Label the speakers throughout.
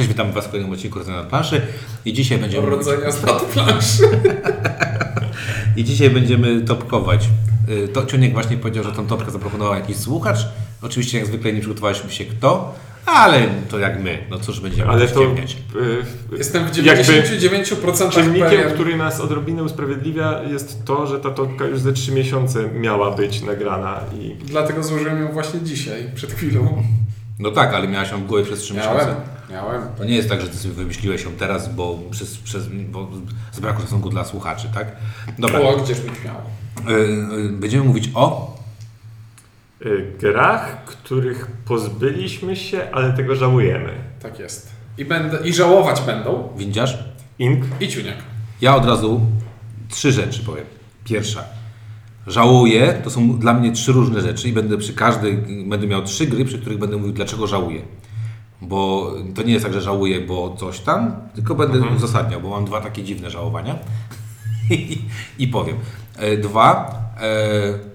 Speaker 1: Cześć, witam Was w kolejnym odcinku Rodzenia na planszy i dzisiaj będziemy...
Speaker 2: Rodzenia z nad planszy.
Speaker 1: I dzisiaj będziemy topkować. Y, To Ciuniek właśnie powiedział, że tą topkę zaproponował jakiś słuchacz. Oczywiście jak zwykle nie przygotowaliśmy się kto, ale to jak my. No cóż, będziemy
Speaker 3: Ale to
Speaker 1: ściemniać.
Speaker 3: y,
Speaker 2: Jestem w
Speaker 3: Jakby
Speaker 2: 99%
Speaker 3: czynnikiem,
Speaker 2: pewien.
Speaker 3: który nas odrobinę usprawiedliwia jest to, że ta topka już ze 3 miesiące miała być nagrana i
Speaker 2: Dlatego złożyłem ją właśnie dzisiaj, przed chwilą.
Speaker 1: No tak, ale miałaś ją w głowie przez 3
Speaker 2: Miałem,
Speaker 1: miesiące.
Speaker 2: miałem.
Speaker 1: To nie jest tak, że Ty sobie wymyśliłeś ją teraz, bo, przez, przez, bo zabrakło szacunku dla słuchaczy, tak? Dobra.
Speaker 2: O, gdzież mi śmiało.
Speaker 1: Y, y, Będziemy mówić o...
Speaker 3: y, grach, których pozbyliśmy się, ale tego żałujemy.
Speaker 2: Tak jest. I, będę, I żałować będą
Speaker 1: Windziarz?
Speaker 3: Ink?
Speaker 2: i ciuniak.
Speaker 1: Ja od razu trzy rzeczy powiem. Pierwsza. Żałuję, to są dla mnie trzy różne rzeczy i będę przy każdej, będę miał trzy gry, przy których będę mówił, dlaczego żałuję. Bo to nie jest tak, że żałuję, bo coś tam, tylko będę uzasadniał, bo mam dwa takie dziwne żałowania. I, i powiem. E, Dwa. E,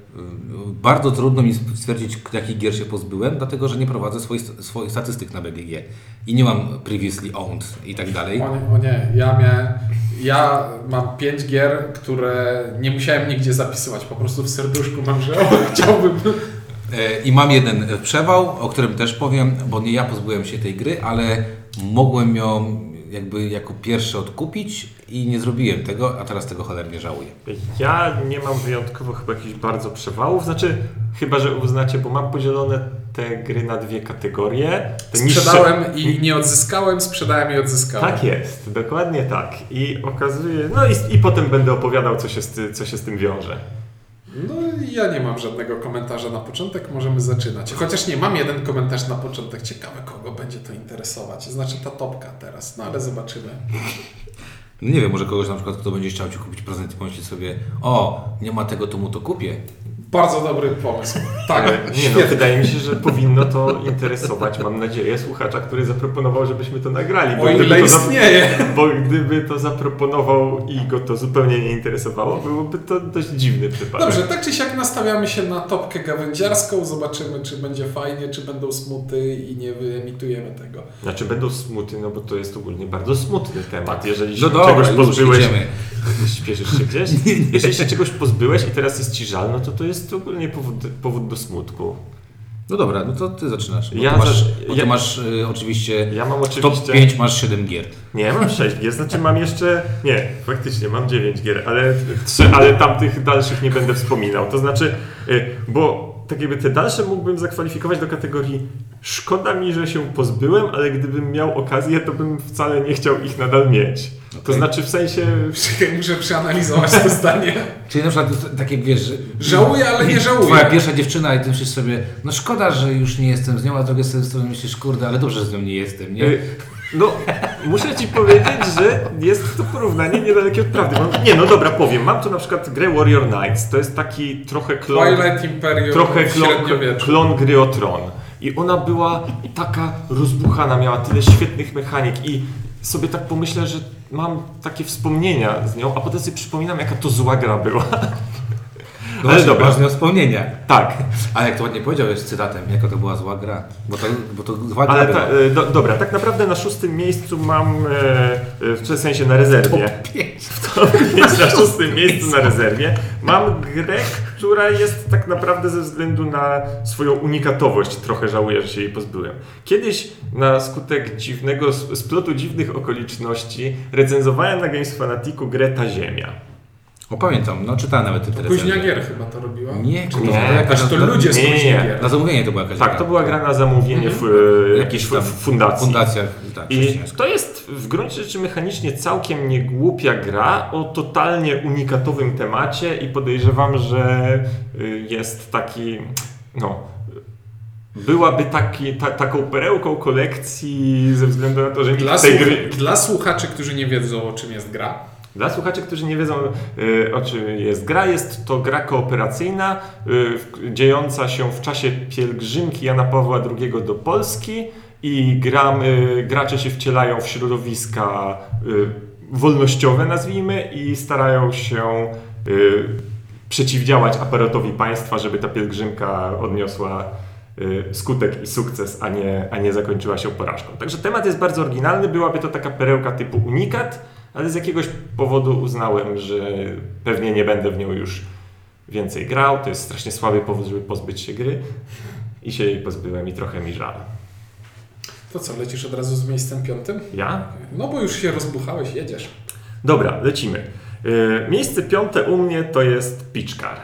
Speaker 1: bardzo trudno mi stwierdzić, jakich gier się pozbyłem, dlatego że nie prowadzę swoich, swoich statystyk na BGG i nie mam previously owned i tak dalej.
Speaker 2: O nie, o nie, ja miałem... Ja mam pięć gier, które nie musiałem nigdzie zapisywać. Po prostu w serduszku mam, że o, chciałbym...
Speaker 1: E, I mam jeden przewał, o którym też powiem, bo nie ja pozbyłem się tej gry, ale mogłem ją jakby jako pierwszy odkupić i nie zrobiłem tego, a teraz tego cholernie żałuję.
Speaker 3: Ja nie mam wyjątkowo chyba jakichś bardzo przewałów, znaczy chyba, że uznacie, bo mam podzielone te gry na dwie kategorie. Te niższe-
Speaker 2: Sprzedałem i nie odzyskałem, sprzedałem i odzyskałem.
Speaker 3: Tak jest, dokładnie tak. I okazuje, no i, i potem będę opowiadał, co się, z, ty- co się z tym wiąże.
Speaker 2: No ja nie mam żadnego komentarza na początek, możemy zaczynać. Chociaż nie, mam jeden komentarz na początek, ciekawe kogo będzie to interesować. Znaczy ta topka teraz, no ale zobaczymy.
Speaker 1: No nie wiem, może kogoś na przykład, kto będzie chciał Ci kupić prezent i pomyśli sobie, o, nie ma tego, to mu to kupię.
Speaker 2: Bardzo dobry pomysł. Tak,
Speaker 3: nie no, wydaje mi się, że powinno to interesować, mam nadzieję, słuchacza, który zaproponował, żebyśmy to nagrali.
Speaker 2: O ile
Speaker 3: to
Speaker 2: istnieje.
Speaker 3: bo gdyby to zaproponował i go to zupełnie nie interesowało, byłoby to dość dziwny przypadek.
Speaker 2: Dobrze, tak czy siak nastawiamy się na topkę gawędziarską, zobaczymy czy będzie fajnie, czy będą smuty i nie wyemitujemy tego.
Speaker 3: Znaczy będą smuty, no bo to jest ogólnie bardzo smutny temat. Jeżeli
Speaker 1: No
Speaker 3: się
Speaker 1: dobra,
Speaker 3: czegoś pozbyłeś, śpieszysz się gdzieś? Jeżeli się czegoś pozbyłeś i teraz jest ci żal, no to to jest ogólnie powód, powód do smutku.
Speaker 1: No dobra, no to Ty zaczynasz. Bo
Speaker 3: Ja
Speaker 1: ty masz, bo ty
Speaker 3: ja-
Speaker 1: masz y, oczywiście,
Speaker 3: Ja mam
Speaker 1: w top
Speaker 3: oczywiście...
Speaker 1: 5 masz 7 gier.
Speaker 3: Nie, mam 6 gier, znaczy mam jeszcze. Nie, faktycznie mam 9 gier, ale, trzy, ale tamtych dalszych nie będę wspominał. To znaczy, y, bo tak jakby te dalsze mógłbym zakwalifikować do kategorii szkoda mi, że się pozbyłem, ale gdybym miał okazję, to bym wcale nie chciał ich nadal mieć. To znaczy w sensie.
Speaker 2: Czekaj, muszę przeanalizować to zdanie.
Speaker 1: Czyli na przykład tak jak wiesz, że
Speaker 2: Żałuję, ale nie żałuję.
Speaker 1: Twoja pierwsza dziewczyna i ty myślisz sobie, no szkoda, że już nie jestem z nią, a z drugiej strony myślisz, kurde, ale dobrze, że z nią nie jestem, nie?
Speaker 3: y, No, muszę ci powiedzieć, że jest to porównanie niedalekie od prawdy. Mam, nie, no dobra, powiem. Mam tu na przykład grę Warrior Knights. To jest taki trochę klon.
Speaker 2: Twilight Imperium
Speaker 3: trochę klon, klon gry o Tron. I ona była taka rozbuchana, miała tyle świetnych mechanik i sobie tak pomyślę, że mam takie wspomnienia z nią, a potem sobie przypominam, jaka to zła gra była.
Speaker 1: No
Speaker 3: ale dobra.
Speaker 1: ważne wspomnienia.
Speaker 3: Tak,
Speaker 1: A jak to ładnie powiedziałeś z cytatem, jaka to była zła gra. Bo to, bo to zła gra
Speaker 3: ale
Speaker 1: była.
Speaker 3: ta, e, do, dobra, tak naprawdę na szóstym miejscu mam, e, e, w sensie na rezerwie, w top pięć na szóstym miejscu na rezerwie, mam grę, która jest tak naprawdę ze względu na swoją unikatowość, trochę żałuję, że się jej pozbyłem. Kiedyś na skutek dziwnego, splotu dziwnych okoliczności recenzowałem na Games Fanaticu grę Ta Ziemia.
Speaker 1: O pamiętam, no czytałem nawet te.
Speaker 2: Późnia gier chyba to robiła.
Speaker 1: Nie, czy to,
Speaker 3: Nie,
Speaker 1: jakaś
Speaker 2: Aż to
Speaker 1: na,
Speaker 2: ludzie z
Speaker 3: nie, nie,
Speaker 2: później
Speaker 3: nie.
Speaker 2: gier.
Speaker 1: na zamówienie to była jakaś
Speaker 3: Tak, to była gra na zamówienie w,
Speaker 1: Jakiejś
Speaker 3: w,
Speaker 1: tam
Speaker 3: w fundacji.
Speaker 1: fundacjach. Tak,
Speaker 3: I to jest w gruncie rzeczy mechanicznie całkiem niegłupia gra o totalnie unikatowym temacie i podejrzewam, że y, jest taki, no, byłaby taki, ta, taką perełką kolekcji ze względu na to, że nikt
Speaker 2: Dla,
Speaker 3: tej gry...
Speaker 2: dla słuchaczy, którzy nie wiedzą o czym jest gra,
Speaker 3: Dla słuchaczy, którzy nie wiedzą y, o czym jest gra, jest to gra kooperacyjna y, dziejąca się w czasie pielgrzymki Jana Pawła II do Polski i gramy, gracze się wcielają w środowiska y, wolnościowe, nazwijmy, i starają się przeciwdziałać aparatowi państwa, żeby ta pielgrzymka odniosła skutek i sukces, a nie, a nie zakończyła się porażką. Także temat jest bardzo oryginalny, byłaby to taka perełka typu unikat, ale z jakiegoś powodu uznałem, że pewnie nie będę w nią już więcej grał. To jest strasznie słaby powód, żeby pozbyć się gry i się jej pozbyłem i trochę mi żal.
Speaker 2: To co, lecisz od razu z miejscem piątym?
Speaker 3: Ja?
Speaker 2: No bo już się rozbuchałeś, jedziesz.
Speaker 3: Dobra, lecimy. Yy, miejsce piąte u mnie to jest Pitchcar.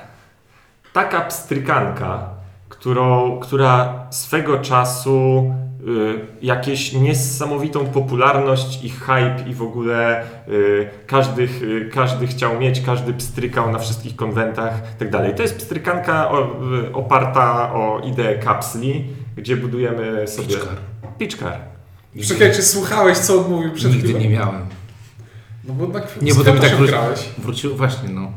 Speaker 3: Taka pstrykanka, którą, która swego czasu jakieś niesamowitą popularność i hype i w ogóle yy, każdy, yy, każdy chciał mieć, każdy pstrykał na wszystkich konwentach i tak dalej. To jest pstrykanka oparta o ideę kapsli, gdzie budujemy sobie...
Speaker 1: Pitchcar.
Speaker 3: Pitchcar.
Speaker 2: Czekaj, czy słuchałeś, co on mówił przed
Speaker 1: Nigdy
Speaker 2: chwilą?
Speaker 1: nie miałem.
Speaker 2: No bo tak
Speaker 1: Nie, bo to mi tak wróci-
Speaker 2: grałeś.
Speaker 1: Wrócił właśnie, no.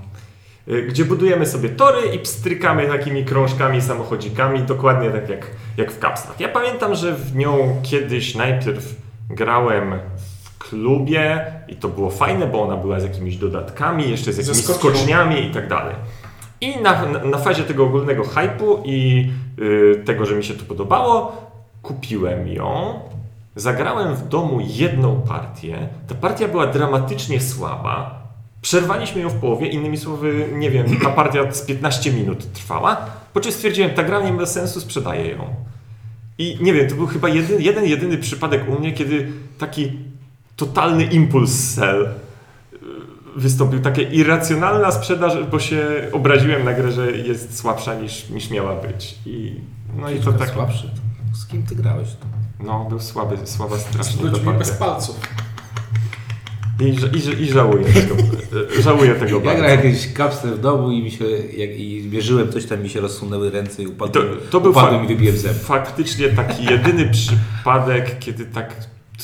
Speaker 3: Y, gdzie budujemy sobie tory i pstrykamy takimi krążkami, samochodzikami, dokładnie tak jak, jak w kapslach. Ja pamiętam, że w nią kiedyś najpierw grałem w klubie i to było fajne, bo ona była z jakimiś dodatkami, jeszcze z jakimiś skoczniami i tak dalej. I na, na, fazie tego ogólnego hypu i y, tego, że mi się to podobało, kupiłem ją. Zagrałem w domu jedną partię. Ta partia była dramatycznie słaba. Przerwaliśmy ją w połowie, innymi słowy, nie wiem, ta partia z 15 minut trwała. Po czym stwierdziłem, ta gra nie ma sensu, sprzedaję ją. I nie wiem, to był chyba jeden, jeden jedyny przypadek u mnie, kiedy taki totalny impuls sell y, wystąpił. Taka irracjonalna sprzedaż, bo się obraziłem na grę, że jest słabsza niż, niż miała być. I, no i to tak.
Speaker 1: Słabszy. Z kim ty grałeś?
Speaker 3: No, był słaby, słaba
Speaker 2: Z
Speaker 3: strasznie ta
Speaker 2: ludźmi bez palców.
Speaker 3: I, i, I żałuję tego. żałuję tego
Speaker 1: Ja
Speaker 3: bardzo.
Speaker 1: grałem jakieś kapsle w domu i mi się, jak, i wierzyłem, coś tam mi się rozsunęły ręce i
Speaker 3: To,
Speaker 1: upadłem,
Speaker 3: to był
Speaker 1: upadłem
Speaker 3: fa-
Speaker 1: i wybiłem zęb.
Speaker 3: faktycznie taki jedyny przypadek, kiedy tak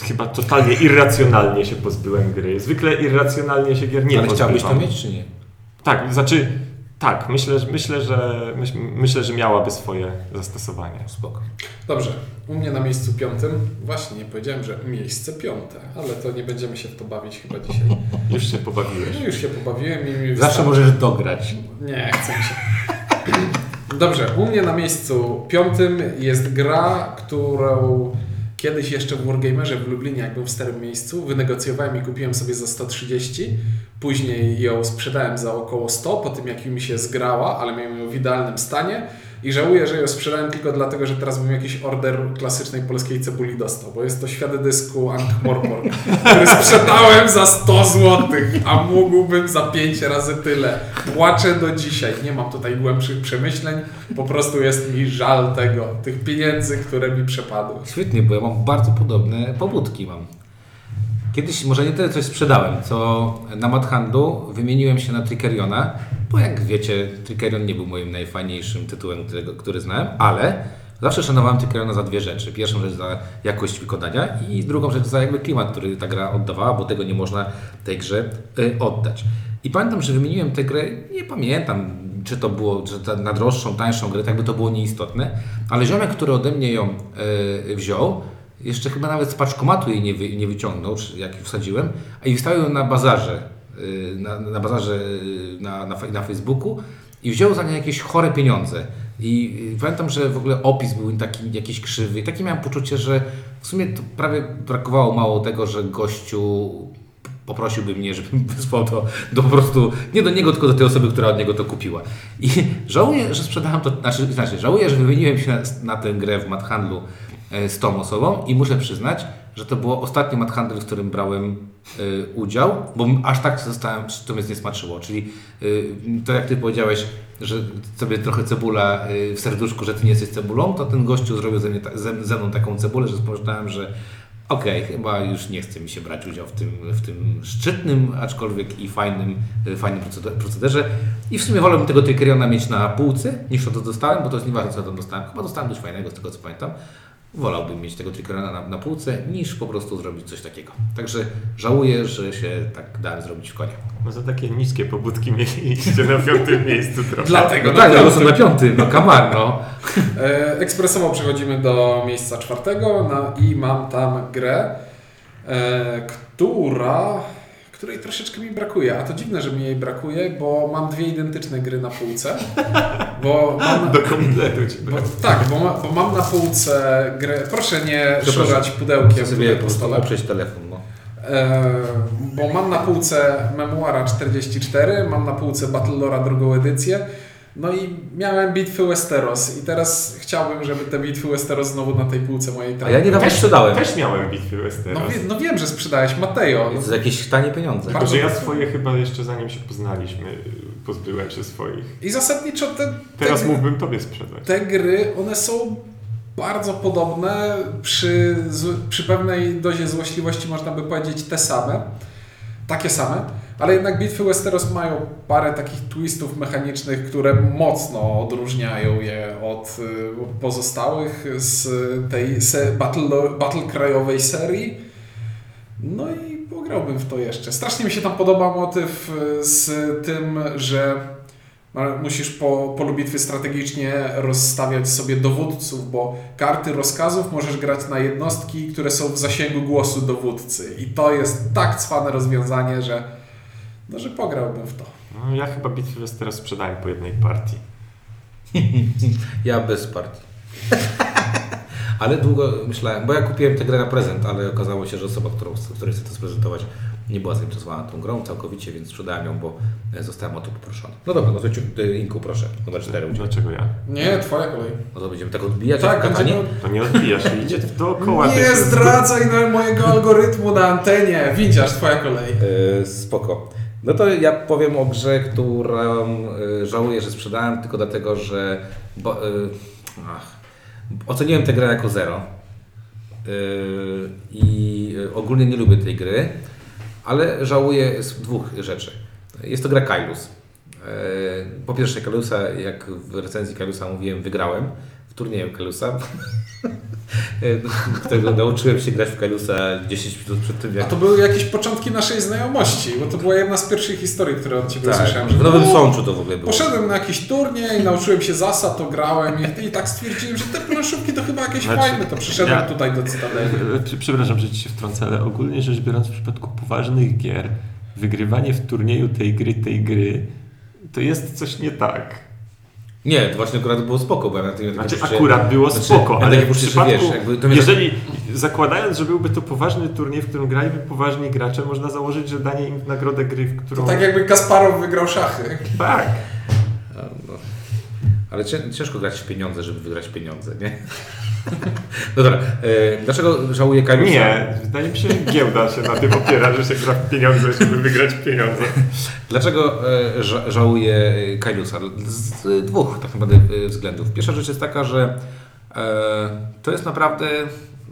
Speaker 3: chyba totalnie irracjonalnie się pozbyłem gry. Zwykle irracjonalnie się gier nie
Speaker 1: Ale chciałbyś to
Speaker 3: pozbywam.
Speaker 1: mieć, czy nie?
Speaker 3: Tak, znaczy tak, myślę, że- myślę, że myśl, myślę, że miałaby swoje zastosowanie.
Speaker 1: Spoko.
Speaker 2: Dobrze, u mnie na miejscu piątym, właśnie nie powiedziałem, że miejsce piąte, ale to nie będziemy się w to bawić chyba dzisiaj.
Speaker 3: Już się pobawiłeś.
Speaker 2: No już się pobawiłem i mi
Speaker 1: Zawsze
Speaker 2: wystarczy.
Speaker 1: możesz dograć.
Speaker 2: Nie, chcę mi się. Dobrze, u mnie na miejscu piątym jest gra, którą kiedyś jeszcze w Wargamerze w Lublinie, jak byłem w starym miejscu, wynegocjowałem i kupiłem sobie za 130. Później ją sprzedałem za około 100, po tym jak mi się zgrała, ale miałem ją w idealnym stanie. I żałuję, że ją sprzedałem tylko dlatego, że teraz bym jakiś order klasycznej polskiej cebuli dostał, bo jest to świat dysku Ankh-Morpork, który sprzedałem za 100 zł, a mógłbym za 5 razy tyle. Płaczę do dzisiaj. Nie mam tutaj głębszych przemyśleń, po prostu jest mi żal tego, tych pieniędzy, które mi przepadły.
Speaker 1: Świetnie, bo ja mam bardzo podobne pobudki mam. Kiedyś może nie tyle coś sprzedałem, co na Madhandlu wymieniłem się na Trickeriona, bo jak wiecie, Trickerion nie był moim najfajniejszym tytułem, którego, który znałem, ale zawsze szanowałem Trickeriona za dwie rzeczy. Pierwszą rzecz za jakość wykonania i drugą rzecz za jakby klimat, który ta gra oddawała, bo tego nie można tej grze y, oddać. I pamiętam, że wymieniłem tę grę, nie pamiętam, czy to było ta, na droższą, tańszą grę, tak by to było nieistotne, ale ziomek, który ode mnie ją y, wziął, jeszcze chyba nawet z paczkomatu jej nie, wy, nie wyciągnął, czy jak wsadziłem, a i wstawił ją na bazarze, na, na bazarze y, na, na, na Facebooku i wziął za nie jakieś chore pieniądze. I y, pamiętam, że w ogóle opis był taki jakiś krzywy. I takie miałem poczucie, że w sumie to prawie brakowało mało tego, że gościu poprosiłby mnie, żebym wysłał to do po prostu, nie do niego, tylko do tej osoby, która od niego to kupiła. I żałuję, że sprzedałem to, znaczy, znaczy żałuję, że wymieniłem się na, na tę grę w Madhandlu e, z tą osobą i muszę przyznać, że to było ostatni Madhandel, w którym brałem e, udział, bo aż tak zostałem, to mnie nie smaczyło, czyli e, to jak Ty powiedziałeś, że sobie trochę cebula e, w serduszku, że Ty nie jesteś cebulą, to ten gościu zrobił ze, mnie, ta- ze, ze mną taką cebulę, że pomyślałem, że Okej, chyba już nie chce mi się brać udział w tym, w tym szczytnym, aczkolwiek i fajnym, y, fajnym proceder- procederze. I w sumie wolałbym tego Trickeriona mieć na półce, niż to, co dostałem, bo to jest nieważne, co tam dostałem. Chyba dostałem coś fajnego, z tego co pamiętam. Wolałbym mieć tego Trickeriona na, na półce, niż po prostu zrobić coś takiego. Także żałuję, że się tak dałem zrobić w konia.
Speaker 3: No za takie niskie pobudki mieliście na piątym miejscu trochę.
Speaker 2: Dlatego
Speaker 1: No tak, no
Speaker 2: piątym.
Speaker 1: są na piąty, no kamar, no.
Speaker 2: E, Ekspresowo przechodzimy do miejsca czwartego na, i mam tam grę, e, która, której troszeczkę mi brakuje. A to dziwne, że mi jej brakuje, bo mam dwie identyczne gry na półce. Bo mam,
Speaker 3: Do kompletu cię
Speaker 2: bo, tak, bo, ma, bo mam na półce grę. Proszę nie szurać pudełkiem
Speaker 1: sobie
Speaker 2: po stole.
Speaker 1: oprzeć telefon. No.
Speaker 2: E, bo mam na półce Memoira 44, mam na półce Battlelora drugą edycję. No i miałem bitwy Westeros i teraz chciałbym, żeby te bitwy Westeros znowu na tej półce mojej
Speaker 1: A
Speaker 2: trafiły.
Speaker 1: ja niedawno
Speaker 3: Też,
Speaker 1: sprzedałem.
Speaker 3: też miałem bitwy Westeros.
Speaker 2: No, wie, no wiem, że sprzedałeś Mateo.
Speaker 1: To za jakieś tanie pieniądze.
Speaker 3: Tylko, że ja swoje chyba jeszcze zanim się poznaliśmy, pozbyłem się swoich.
Speaker 2: I zasadniczo te,
Speaker 3: Teraz
Speaker 2: te,
Speaker 3: mógłbym tobie sprzedać.
Speaker 2: te gry, one są bardzo podobne. Przy, przy pewnej dozie złośliwości można by powiedzieć te same. Takie same. Ale jednak bitwy Westeros mają parę takich twistów mechanicznych, które mocno odróżniają je od y, pozostałych z tej battle, battle krajowej serii. No i pograłbym w to jeszcze. Strasznie mi się tam podoba motyw y, z tym, że ma- musisz po polu bitwy strategicznie rozstawiać sobie dowódców, bo karty rozkazów możesz grać na jednostki, które są w zasięgu głosu dowódcy. I to jest tak cwane rozwiązanie, że, no, że pograłbym w to.
Speaker 3: No, ja chyba bitwy Westeros sprzedałem po jednej partii.
Speaker 1: Ja bez partii. ale długo myślałem, bo ja kupiłem tę grę na prezent, ale okazało się, że osoba, którą, której chcę to sprezentować, nie była zainteresowana tą grą całkowicie, więc sprzedałem ją, bo e, zostałem o to poproszony. No dobra, no to ciu- Inku, proszę, numer 4 udział.
Speaker 3: Dlaczego ja?
Speaker 2: Nie, twoja kolej.
Speaker 1: No to będziemy tak odbijać
Speaker 2: Tak,
Speaker 1: jak
Speaker 2: będziemy-
Speaker 3: To nie odbijasz się, idzie dookoła.
Speaker 2: Nie zdradzaj mojego algorytmu na antenie. Widzisz, twoja kolej.
Speaker 1: E, spoko. No to ja powiem o grze, którą e, żałuję, że sprzedałem, tylko dlatego, że bo, e, ach, oceniłem tę grę jako zero. E, I ogólnie nie lubię tej gry, ale żałuję z dwóch rzeczy. Jest to gra Kailus. Po pierwsze, Kailusa, jak w recenzji Kailusa mówiłem, wygrałem turnieju Kailusa. którego nauczyłem się grać w Kailusa 10 minut przed tym, jak
Speaker 2: A to były jakieś początki naszej znajomości, bo to była jedna z pierwszych historii, które od Ciebie.
Speaker 1: Tak,
Speaker 2: Że
Speaker 1: w Nowym
Speaker 2: o,
Speaker 1: Sączu to w ogóle było.
Speaker 2: Poszedłem na jakiś turniej, nauczyłem się zasad, to grałem i, i tak stwierdziłem, że te planszówki to chyba jakieś
Speaker 3: Znaczy,
Speaker 2: fajne, to przyszedłem
Speaker 3: ja-
Speaker 2: tutaj do Cytadeli.
Speaker 3: Prze- Przepraszam, że ci się wtrącę, ale ogólnie rzecz biorąc w przypadku poważnych gier, wygrywanie w turnieju tej gry, tej gry, to jest coś nie tak.
Speaker 1: Nie, to właśnie akurat było spoko, bo ja na tym
Speaker 3: Znaczy
Speaker 1: poczucie-
Speaker 3: akurat było
Speaker 1: znaczy,
Speaker 3: spoko,
Speaker 1: ja
Speaker 3: ale w
Speaker 1: poczucie,
Speaker 3: przypadku,
Speaker 1: wiesz, jakby to
Speaker 3: jeżeli zakładając, że byłby to poważny turniej, w którym graliby poważni gracze, można założyć, że danie im nagrodę gry, w
Speaker 2: To
Speaker 3: którą...
Speaker 2: tak jakby Kasparow wygrał szachy.
Speaker 3: tak.
Speaker 1: No. Ale cię- ciężko grać w pieniądze, żeby wygrać pieniądze, nie? No dobra, e, dlaczego żałuję Kailusa?
Speaker 3: Nie, wydaje mi się, że giełda się na tym opiera, że się gra w pieniądze, żeby wygrać pieniądze.
Speaker 1: Dlaczego e, ża- żałuję Kailusa? Z dwóch tak naprawdę e, względów. Pierwsza rzecz jest taka, że e, to jest naprawdę,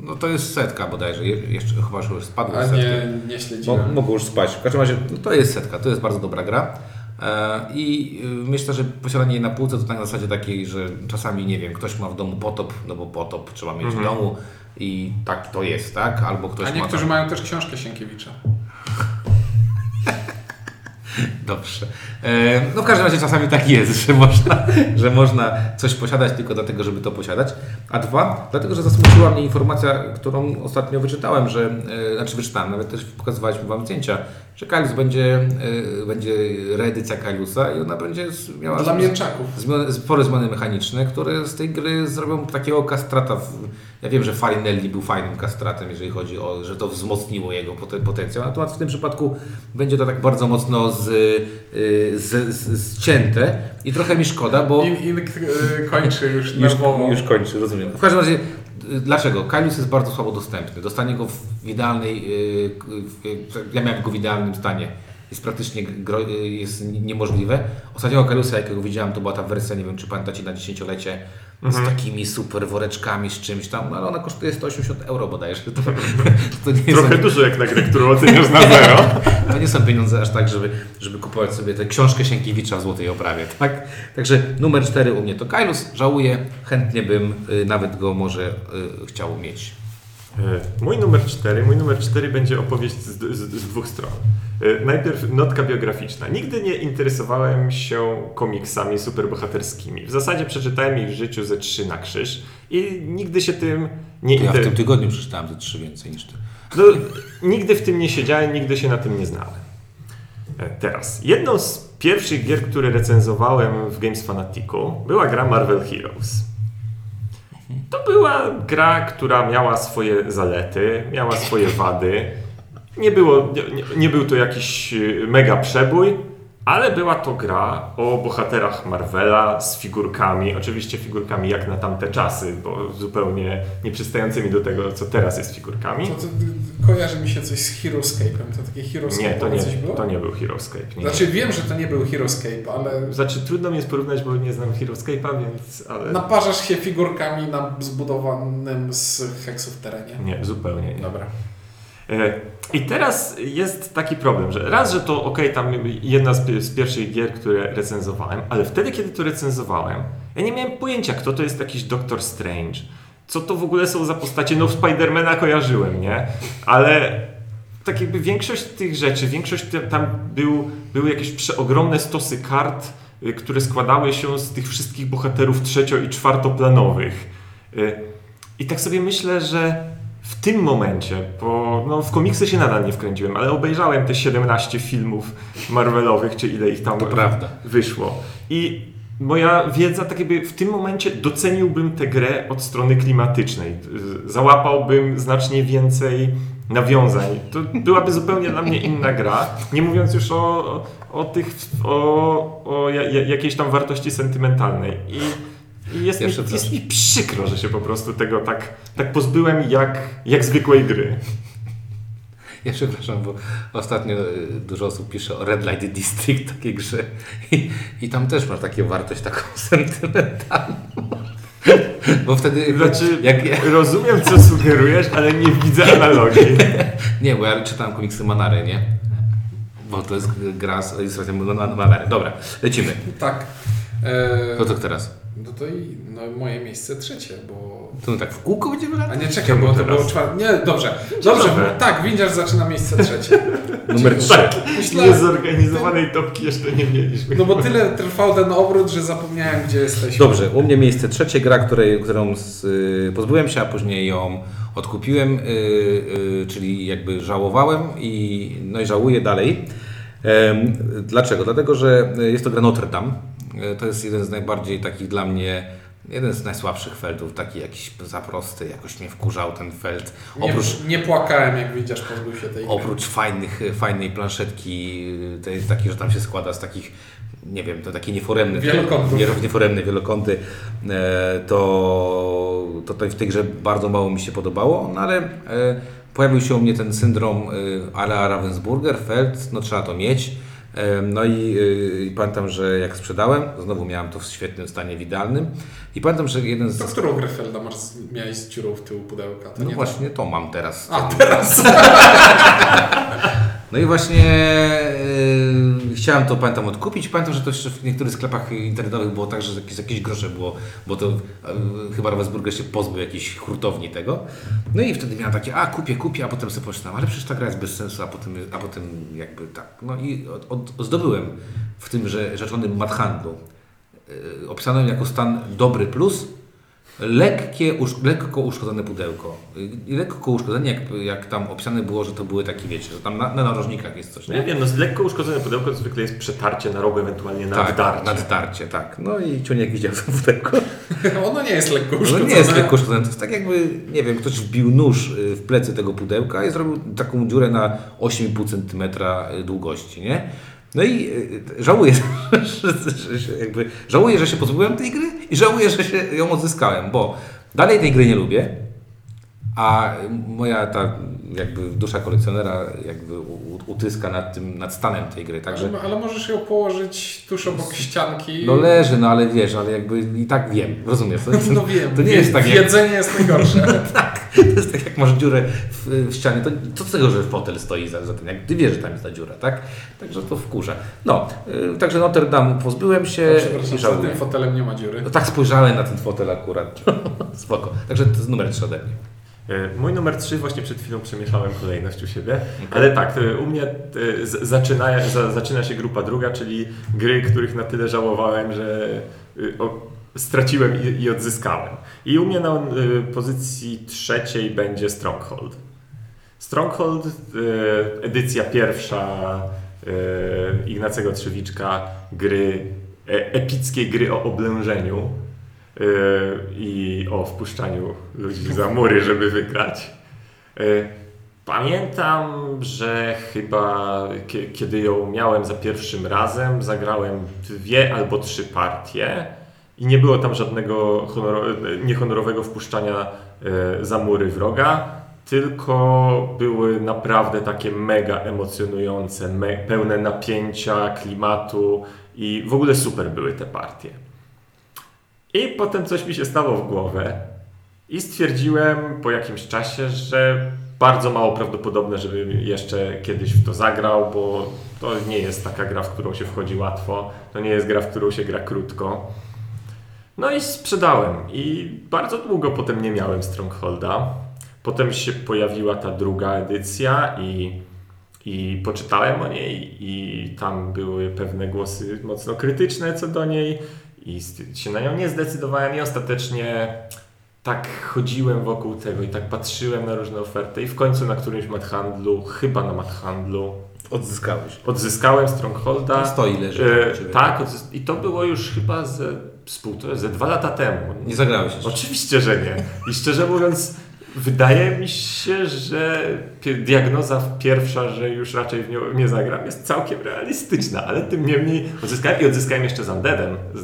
Speaker 1: no to jest setka bodajże, Je, jeszcze chyba że już spadło
Speaker 2: A
Speaker 1: z setki.
Speaker 2: nie, nie
Speaker 1: Mo-
Speaker 2: śledziłem.
Speaker 1: Mogą już spać. W każdym razie no to jest setka, to jest bardzo dobra gra. E, I y, myślę, że posiadanie jej na półce to tak na zasadzie takiej, że czasami, nie wiem, ktoś ma w domu potop, no bo potop trzeba mieć
Speaker 3: Mhm.
Speaker 1: w domu i tak to jest, tak? Albo ktoś
Speaker 2: A niektórzy
Speaker 1: ma... tam-
Speaker 2: mają też książkę Sienkiewicza.
Speaker 1: Dobrze. E, no w każdym razie czasami tak jest, że można, że można coś posiadać tylko dlatego, żeby to posiadać. A dwa, dlatego, że zasmuciła mnie informacja, którą ostatnio wyczytałem, że, e, znaczy wyczytałem, nawet też pokazywaliśmy Wam zdjęcia, że Kalius będzie, e, będzie reedycja Kaliusa i ona będzie miała
Speaker 2: Dla mięczaków.
Speaker 1: zmiany, mechaniczne, które z tej gry zrobią takiego kastrata. W, ja wiem, że Farinelli był fajnym kastratem, jeżeli chodzi o, że to wzmocniło jego poten- potencjał, natomiast w tym przypadku będzie to tak bardzo mocno z, y, z, z, zcięte i trochę mi szkoda, bo...
Speaker 2: In, Ink y, kończy już
Speaker 1: Już,
Speaker 2: nerwowo.
Speaker 1: już kończy, rozumiem. W każdym razie, y, dlaczego? Kalius jest bardzo słabo dostępny. Dostanie go w idealnej, ja miałem go w idealnym stanie. Jest praktycznie jest niemożliwe. Ostatniego Kaliusa, jakiego widziałem, to była ta wersja, nie wiem czy pamiętacie, na dziesięciolecie z takimi super woreczkami, z czymś tam, no, ale ona kosztuje 180 euro bodajże. To, to, nie
Speaker 3: Trochę
Speaker 1: są,
Speaker 3: dużo jak na grę, którą oceniasz na zero.
Speaker 1: to nie są pieniądze aż tak, żeby, żeby kupować sobie tę książkę Sienkiewicza w złotej oprawie, tak? Także numer 4 u mnie to Kailus, żałuję, chętnie bym y, nawet go może y, chciał mieć.
Speaker 3: E, Mój numer 4, mój numer 4 będzie opowieść z, z, z dwóch stron. E, Najpierw notka biograficzna. Nigdy nie interesowałem się komiksami superbohaterskimi. W zasadzie przeczytałem ich w życiu ze trzy na krzyż i nigdy się tym nie
Speaker 1: To ja w tym
Speaker 3: interesowałem.
Speaker 1: tygodniu przeczytałem te trzy więcej niż ty.
Speaker 3: No, nigdy w tym nie siedziałem, nigdy się na tym nie znałem. E, Teraz, jedną z pierwszych gier, które recenzowałem w Games Fanaticu, była gra Marvel Heroes. To była gra, która miała swoje zalety, miała swoje wady. Nie, było, nie, nie- był to jakiś y, mega przebój, ale była to gra o bohaterach Marvela z figurkami, oczywiście figurkami jak na tamte czasy, bo zupełnie nie przystającymi do tego, co teraz jest figurkami.
Speaker 2: To, to, kojarzy mi się coś z Heroescape'em. To takie Heroescape
Speaker 3: Nie, to nie,
Speaker 2: coś było?
Speaker 3: to nie był Heroescape. Nie.
Speaker 2: Znaczy wiem, że to nie był Heroescape, ale
Speaker 3: Znaczy trudno mi jest porównać, bo nie znam Heroescape'a, więc... Ale...
Speaker 2: naparzasz się figurkami na zbudowanym z heksów terenie.
Speaker 3: Nie, zupełnie nie.
Speaker 2: Dobra.
Speaker 3: E, I teraz jest taki problem, że raz, że to ok, tam jedna z, pi- z pierwszych gier, które recenzowałem, ale wtedy, kiedy to recenzowałem, ja nie miałem pojęcia, kto to jest jakiś Doctor Strange. Co to w ogóle są za postacie? No Spidermana kojarzyłem, nie? Ale tak jakby większość tych rzeczy, większość tam był, były jakieś przeogromne stosy kart, y, które składały się z tych wszystkich bohaterów trzecio- i czwartoplanowych. Y, I tak sobie myślę, że w tym momencie, bo no, w komiksy się nadal nie wkręciłem, ale obejrzałem te 17 filmów Marvelowych, czy ile ich tam
Speaker 1: To prawda.
Speaker 3: wyszło. I moja wiedza, tak jakby w tym momencie doceniłbym tę grę od strony klimatycznej. Załapałbym znacznie więcej nawiązań. To byłaby zupełnie dla mnie inna gra. Nie mówiąc już o, o tych, o, o ja- ja- jakiejś tam wartości sentymentalnej. I, i jest,
Speaker 1: Ja
Speaker 3: mi, jest mi przykro, że się po prostu tego tak, tak pozbyłem jak, jak zwykłej gry.
Speaker 1: Ja przepraszam, bo ostatnio y, dużo osób pisze o Red Light District, takiej grze. I, I tam też masz taką wartość taką sentymentalną. Bo wtedy...
Speaker 3: Znaczy,
Speaker 1: jak, ja-
Speaker 3: rozumiem, co sugerujesz, ale nie widzę analogii.
Speaker 1: nie, bo ja czytałem komiksy Manary, nie? Bo to jest gra z ilustracją Manary. Dobra, lecimy.
Speaker 2: Tak. E,
Speaker 1: No to teraz.
Speaker 2: No to i no, moje miejsce trzecie, bo...
Speaker 1: To tak w kółko będziemy
Speaker 2: A
Speaker 1: latać?
Speaker 2: nie, czekaj, bo to było czwarte... Nie, dobrze. Dobrze,
Speaker 3: Dobra.
Speaker 2: bo, tak, Windziarz zaczyna miejsce trzecie.
Speaker 1: Numer 3.
Speaker 3: Tak, niezorganizowanej topki jeszcze nie mieliśmy.
Speaker 2: No bo tyle trwał ten obrót, że zapomniałem, gdzie jesteśmy.
Speaker 1: Dobrze, u mnie miejsce trzecie, gra, której, którą z, y, pozbyłem się, a później ją odkupiłem, y, y, czyli jakby żałowałem i, no i żałuję dalej. Dlaczego? Dlatego, że jest to gra Notre Dame. Y, To jest jeden z najbardziej takich dla mnie, jeden z najsłabszych feltów, taki jakiś za prosty, jakoś mnie wkurzał ten felt.
Speaker 2: Nie,
Speaker 1: Oprócz,
Speaker 2: nie płakałem, jak Windziarz pozbył się tej gry.
Speaker 1: Oprócz fajnych, fajnej planszetki, y, tej, takiej, że tam się składa z takich, nie wiem, to takie nieforemne,
Speaker 2: Wielokątów.
Speaker 1: nie- nieforemne wielokąty, e, to, to w tej grze bardzo mało mi się podobało, no ale e, pojawił się u mnie ten syndrom e, ala Ravensburger, Feld, no trzeba to mieć. No i, e, i pamiętam, że jak sprzedałem, znowu miałem to w świetnym stanie, w idealnym. I pamiętam, że jeden z.
Speaker 2: To którą grę Felda masz, miałeś z dziurą w tyłu pudełka?
Speaker 1: No
Speaker 2: nie
Speaker 1: właśnie to mam teraz.
Speaker 2: A, teraz.
Speaker 1: No i właśnie yy, chciałem to, pamiętam, odkupić. Pamiętam, że to jeszcze w niektórych sklepach internetowych było tak, że jakieś, jakieś grosze było, bo to yy, chyba Ravensburger się pozbył jakiejś hurtowni tego. No i wtedy miałem takie, a kupię, kupię, a potem sobie pomyślałem, ale przecież ta gra jest bez sensu, a potem, a potem jakby tak. No i od, od, zdobyłem w tym że rzeczonym madhandlu. Yy, opisałem jako stan dobry plus, lekkie, usz, lekko uszkodzone pudełko. I lekko uszkodzenie, jak, jak tam opisane było, że to były takie, wiecie, że tam na, na narożnikach jest coś,
Speaker 3: Nie
Speaker 1: nie?
Speaker 3: wiem, no z lekko uszkodzone pudełko to zwykle jest przetarcie na rogu, ewentualnie na
Speaker 1: tak, naddarcie, tak. No i ciuniek widział to pudełko.
Speaker 2: Ono nie jest lekko
Speaker 1: No
Speaker 2: uszkodzone.
Speaker 1: nie jest lekko uszkodzone, to jest tak jakby, nie wiem, ktoś wbił nóż y, w plecy tego pudełka i zrobił taką dziurę na 8,5 cm długości, nie? No i y, żałuję, że jakby, żałuję, że się pozbyłem tej gry i żałuję, że się ją odzyskałem, bo dalej tej gry nie lubię, a moja ta jakby dusza kolekcjonera jakby utyska nad tym, nad stanem tej gry, także
Speaker 2: Ale, ale możesz ją położyć tuż obok ścianki.
Speaker 1: no leży, no ale wiesz, ale jakby i tak wiem, rozumiesz? To,
Speaker 2: No wiem,
Speaker 1: to nie jest tak jak,
Speaker 2: Wiedzenie jest najgorsze.
Speaker 1: to jest tak jak masz dziurę w, w ścianie, to co z tego, że fotel stoi za, za tym, jak ty wiesz, że tam jest ta dziura, tak? Także to wkurza. No, y, także Notre Dame pozbyłem się
Speaker 2: Przepraszam,
Speaker 1: żałuję.
Speaker 2: tym fotelem nie ma dziury.
Speaker 1: No tak spojrzałem na ten fotel akurat. Spoko. Także to jest numer 3 ode mnie.
Speaker 3: E, Mój numer 3 właśnie przed chwilą przemieszałem kolejność u siebie, ale tak, u mnie e, zaczyna, za, zaczyna się grupa druga, czyli gry, których na tyle żałowałem, że y, straciłem i, odzyskałem. I u mnie na y, pozycji trzeciej będzie Stronghold. Stronghold, e, edycja pierwsza e, Ignacego Trzewiczka gry, e, epickiej gry o oblężeniu e, i o wpuszczaniu ludzi za mury, żeby wygrać. E, Pamiętam, że chyba kie- kiedy ją miałem za pierwszym razem, zagrałem dwie albo trzy partie i nie było tam żadnego honoro- niehonorowego wpuszczania e, za mury wroga, tylko były naprawdę takie mega emocjonujące, me- pełne napięcia, klimatu i w ogóle super były te partie. I potem coś mi się stało w głowę i stwierdziłem po jakimś czasie, że bardzo mało prawdopodobne, żebym jeszcze kiedyś w to zagrał, bo to nie jest taka gra, w którą się wchodzi łatwo. To nie jest gra, w którą się gra krótko. No i sprzedałem. I bardzo długo potem nie miałem Strongholda. Potem się pojawiła ta druga edycja i, i poczytałem o niej i tam były pewne głosy mocno krytyczne co do niej i się na nią nie zdecydowałem i ostatecznie tak chodziłem wokół tego i tak patrzyłem na różne oferty i w końcu na którymś handlu, chyba na handlu,
Speaker 1: Odzyskałeś.
Speaker 3: odzyskałem Strongholda.
Speaker 1: Tam stoi, leży.
Speaker 3: E, tak, odzys- i to było już chyba ze, z półtora, ze dwa lata temu.
Speaker 1: Nie zagrałeś jeszcze.
Speaker 3: Oczywiście, że nie. I szczerze mówiąc, wydaje mi się, że diagnoza pierwsza, że już raczej w nią nie zagram, jest całkiem realistyczna, ale tym niemniej odzyskałem i odzyskałem jeszcze z Undeadem, z,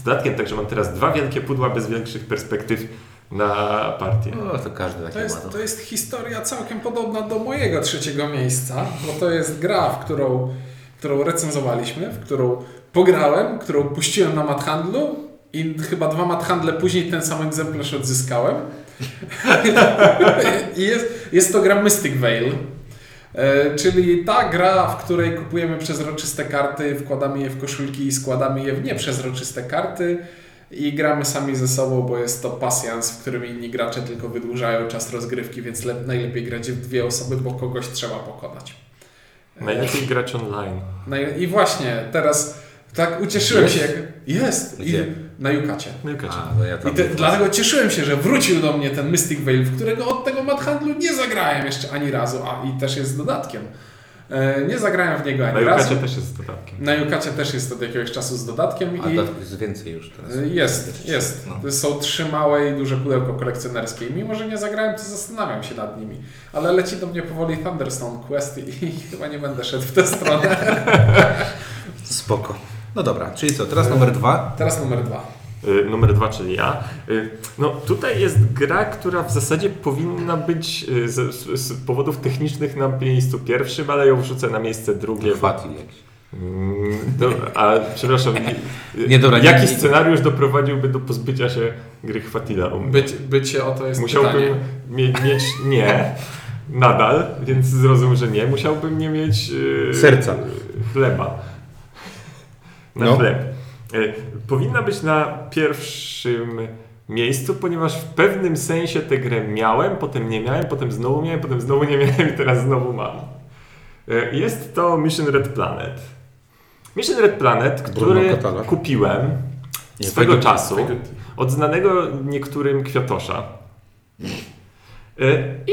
Speaker 3: z dodatkiem, także mam teraz dwa wielkie pudła bez większych perspektyw na partię.
Speaker 1: No, to każdy taki
Speaker 2: To jest,
Speaker 1: to
Speaker 2: jest historia całkiem podobna do mojego trzeciego miejsca, bo to jest gra, w którą, którą recenzowaliśmy, w którą pograłem, którą puściłem na mathandlu i chyba dwa mathandle później ten sam egzemplarz odzyskałem. I jest, jest to gra Mystic Veil. E, Czyli ta gra, w której kupujemy przezroczyste karty, wkładamy je w koszulki i składamy je w nieprzezroczyste karty i gramy sami ze sobą, bo jest to pasjans, w którym inni gracze tylko wydłużają czas rozgrywki, więc le- najlepiej grać w dwie osoby, bo kogoś trzeba pokonać.
Speaker 3: Najlepiej grać online.
Speaker 2: I właśnie teraz tak ucieszyłem
Speaker 1: Jest?
Speaker 2: się, jak jest
Speaker 1: Gdzie?
Speaker 2: Na Jukacie.
Speaker 3: No i kacie.
Speaker 1: A, no ja tam
Speaker 2: I te, dlatego cieszyłem się, że wrócił do mnie ten Mystic Veil, w którego od tego Mad Handlu nie zagrałem jeszcze ani razu, a i też jest z dodatkiem. E, nie zagrałem w niego
Speaker 3: Na
Speaker 2: ani razu.
Speaker 3: Jukacie też jest z dodatkiem.
Speaker 2: Na Jukacie też jest od jakiegoś czasu z dodatkiem
Speaker 1: A
Speaker 2: i
Speaker 1: dodatków jest więcej już teraz.
Speaker 2: jest, jest.
Speaker 1: No.
Speaker 2: To Są trzy małe i duże pudełko kolekcjonerskie. I mimo, że nie zagrałem, to zastanawiam się nad nimi. Ale leci do mnie powoli Thunderstone Quest i, i chyba nie będę szedł w tę stronę.
Speaker 1: Spoko. No dobra, czyli co, teraz numer dwa.
Speaker 2: Teraz numer dwa.
Speaker 3: Y, Numer dwa, czyli ja. Y, No tutaj jest gra, która w zasadzie powinna być y, z, z, z powodów technicznych na miejscu pierwszym, ale ją wrzucę na miejsce drugie.
Speaker 1: Fatil jakiś.
Speaker 3: Mm, Do, a przepraszam,
Speaker 1: Nie, dobra, nie-
Speaker 3: jaki
Speaker 1: nie-
Speaker 3: scenariusz doprowadził by do pozbycia się gry Chwatila?
Speaker 2: Być, bycie o to jest
Speaker 3: Musiałbym mie, mieć nie, nadal, więc zrozum, że nie. Musiałbym nie mieć y,
Speaker 1: Serca.
Speaker 3: chleba. Na
Speaker 1: No.
Speaker 3: chleb. Y, Powinna być na pierwszym miejscu, ponieważ w pewnym sensie tę grę miałem, potem nie miałem, potem znowu miałem, potem znowu nie miałem i teraz znowu mam. Y, Jest to Mission Red Planet. Mission Red Planet, który kupiłem
Speaker 1: Nie,
Speaker 3: swego
Speaker 1: Fajguti.
Speaker 3: czasu od znanego niektórym kwiatosza. Y, I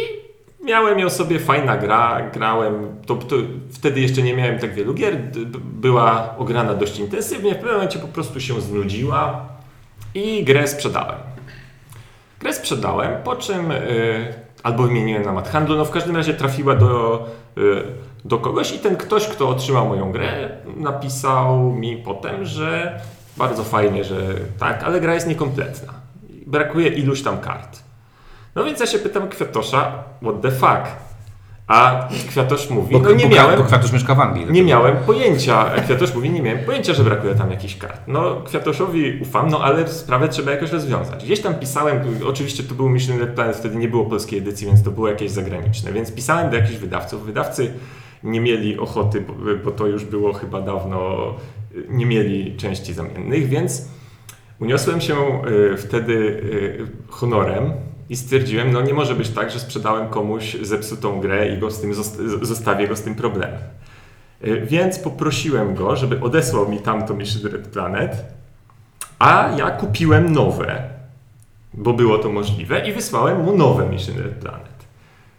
Speaker 3: miałem ją sobie, fajna gra, grałem, to, to wtedy jeszcze nie miałem tak wielu gier, była ograna dość intensywnie, w pewnym momencie po prostu się znudziła i grę sprzedałem. Grę sprzedałem, po czym y, albo wymieniłem na mat handlu, no w każdym razie trafiła do, y, do kogoś i ten ktoś, kto otrzymał moją grę, napisał mi potem, że bardzo fajnie, że tak, ale gra jest niekompletna. Brakuje iluś tam kart. No więc ja się pytam Kwiatosza, what the fuck? A Kwiatosz mówi,
Speaker 1: Bo,
Speaker 3: no nie
Speaker 1: bo,
Speaker 3: miałem,
Speaker 1: Bo Kwiatusz mieszka w Anglii.
Speaker 3: nie miałem pojęcia. Kwiatosz mówi, nie miałem pojęcia, że brakuje tam jakichś kart. No, Kwiatoszowi ufam, no ale sprawę trzeba jakoś rozwiązać. Gdzieś tam pisałem, oczywiście to był Mission Red Planet, wtedy nie było polskiej edycji, więc to było jakieś zagraniczne. Więc pisałem do jakichś wydawców. Wydawcy nie mieli ochoty, bo, bo to już było chyba dawno, nie mieli części zamiennych, więc uniosłem się y, wtedy y, honorem i stwierdziłem, no nie może być tak, że sprzedałem komuś zepsutą grę i go z tym zost- zostawię go z tym problemem. Y, Więc poprosiłem go, żeby odesłał mi tamto Mission Red Planet, a ja kupiłem nowe, bo było to możliwe i wysłałem mu nowe Mission Red Planet.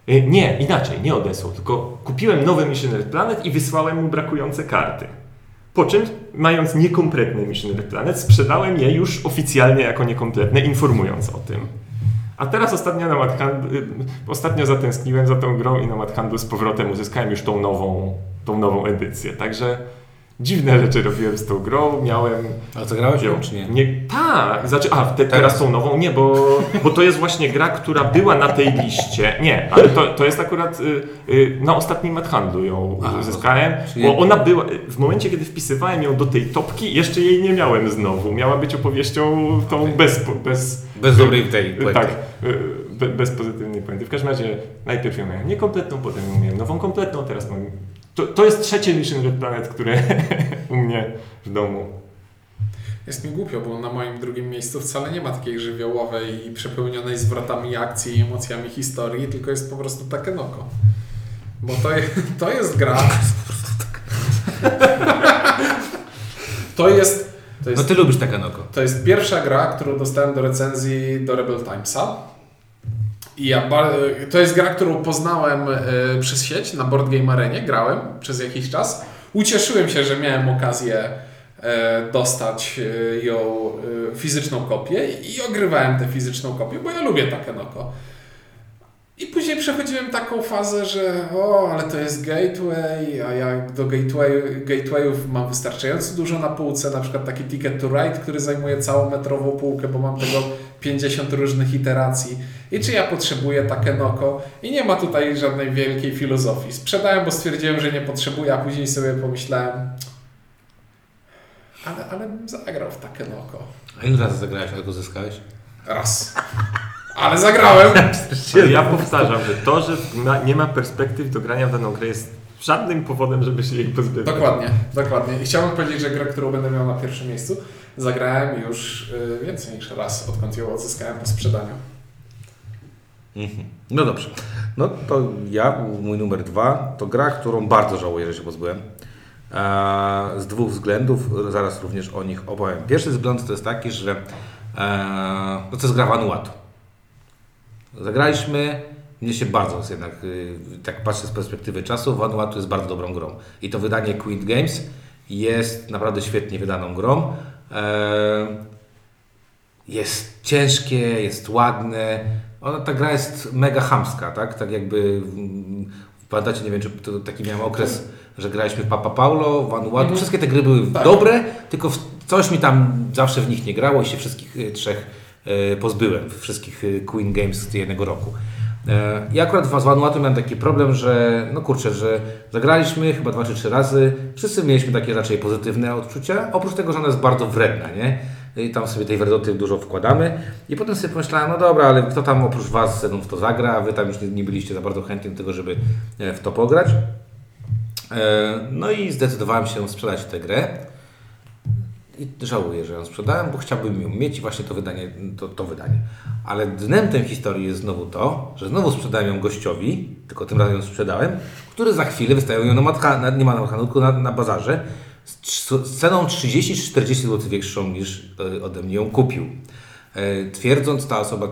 Speaker 3: Y, Nie, inaczej, nie odesłał, tylko kupiłem nowy Missionary Planet i wysłałem mu brakujące karty. Po czym, mając niekompletny Missionary Planet, sprzedałem je już oficjalnie jako niekompletne, informując o tym. A teraz ostatnio na Madhandlu, y, ostatnio zatęskniłem za tą grą i na Madhandlu z powrotem uzyskałem już tą nową, tą nową edycję. Także dziwne rzeczy robiłem z tą grą, miałem
Speaker 1: A co grałeś ją, czy nie?
Speaker 3: nie, tak, znaczy, a te, teraz tą nową, nie, bo, bo to jest właśnie gra, która była na tej liście. Nie, ale to, to jest akurat y, y, na ostatnim Madhandlu ją
Speaker 1: Aha,
Speaker 3: uzyskałem,
Speaker 1: czyli-
Speaker 3: bo ona była, w momencie kiedy wpisywałem ją do tej topki, jeszcze jej nie miałem znowu. Miała być opowieścią tą bez, bez,
Speaker 1: Bez dobrej tej
Speaker 3: tak, y, be, bez pozytywnej puenty. W każdym razie najpierw ją miałem niekompletną, potem ją miałem nową kompletną, teraz mam... To, to jest trzecie Mission Red Planet, które u mnie w domu.
Speaker 2: Jest mi głupio, bo na moim drugim miejscu wcale nie ma takiej żywiołowej i przepełnionej zwrotami akcji i emocjami historii, tylko jest po prostu Takenoko. Bo to, to jest gra... To jest... To jest
Speaker 1: No ty lubisz Takenoko.
Speaker 2: To jest pierwsza gra, którą dostałem do recenzji do Rebel Timesa. Ja to jest gra, którą poznałem e, przez sieć na Board Game Arenie, grałem przez jakiś czas. Ucieszyłem się, że miałem okazję e, dostać e, ją fizyczną kopię i ogrywałem tę fizyczną kopię, bo ja lubię Takenoko. I później przechodziłem taką fazę, że o, ale to jest gateway, a ja do gateway, gatewayów mam wystarczająco dużo na półce, na przykład taki Ticket to Ride, który zajmuje całą metrową półkę, bo mam tego 50 różnych iteracji. I czy ja potrzebuję Takenoko? I nie ma tutaj żadnej wielkiej filozofii. Sprzedałem, bo stwierdziłem, że nie potrzebuję, a później sobie pomyślałem, ale, ale bym zagrał w Takenoko.
Speaker 1: A ile razy zagrałeś, a go zyskałeś?
Speaker 2: Raz. Ale zagrałem!
Speaker 3: Ale ja powtarzam, że to, że ma, nie ma perspektyw do grania w daną grę jest żadnym powodem, żeby się jej pozbywać.
Speaker 2: Dokładnie, dokładnie. I chciałbym powiedzieć, że grę, którą będę miał na pierwszym miejscu, zagrałem już y, więcej niż raz, odkąd ją odzyskałem po sprzedaniu.
Speaker 1: Mhm. No dobrze. No to ja, mój numer dwa, to gra, którą bardzo żałuję, że się pozbyłem. Eee, z dwóch względów, zaraz również o nich opowiem. Pierwszy wzgląd to jest taki, że no to jest gra Vanuatu. Zagraliśmy, mnie się bardzo jednak, y, tak patrzę z perspektywy czasu, Vanuatu jest bardzo dobrą grą. I to wydanie Quint Games jest naprawdę świetnie wydaną grą. Eee, jest ciężkie, jest ładne. Ona, ta gra jest mega chamska, tak? Tak jakby, mm, pamiętacie, nie wiem, czy to taki miałem okres, że graliśmy w Papa Paulo, Vanuatu.
Speaker 2: Mhm.
Speaker 1: Wszystkie te gry były
Speaker 2: Tak.
Speaker 1: dobre, tylko coś mi tam zawsze w nich nie grało i się wszystkich y, trzech pozbyłem, wszystkich y, Queen Games z jednego roku. E, Ja akurat z Vanuatu miałem taki problem, że no kurczę, że zagraliśmy chyba dwa czy trzy razy, wszyscy mieliśmy takie raczej pozytywne odczucia, oprócz tego, że ona jest bardzo wredna, nie? I tam sobie tej wredoty dużo wkładamy. I potem sobie pomyślałem, no dobra, ale kto tam oprócz Was w to zagra, a Wy tam już nie, nie byliście za bardzo chętni do tego, żeby e, w to pograć. E, No i zdecydowałem się sprzedać tę grę. I żałuję, że ją sprzedałem, bo chciałbym ją mieć i właśnie to wydanie, to, to wydanie. Ale dnem tej historii jest znowu to, że znowu sprzedałem ją gościowi, tylko tym razem ją sprzedałem, który za chwilę wystawił ją na matka, nie ma na tylko na, na bazarze z, z ceną 30-40 zł większą niż e, ode mnie ją kupił. E, Twierdząc, ta osoba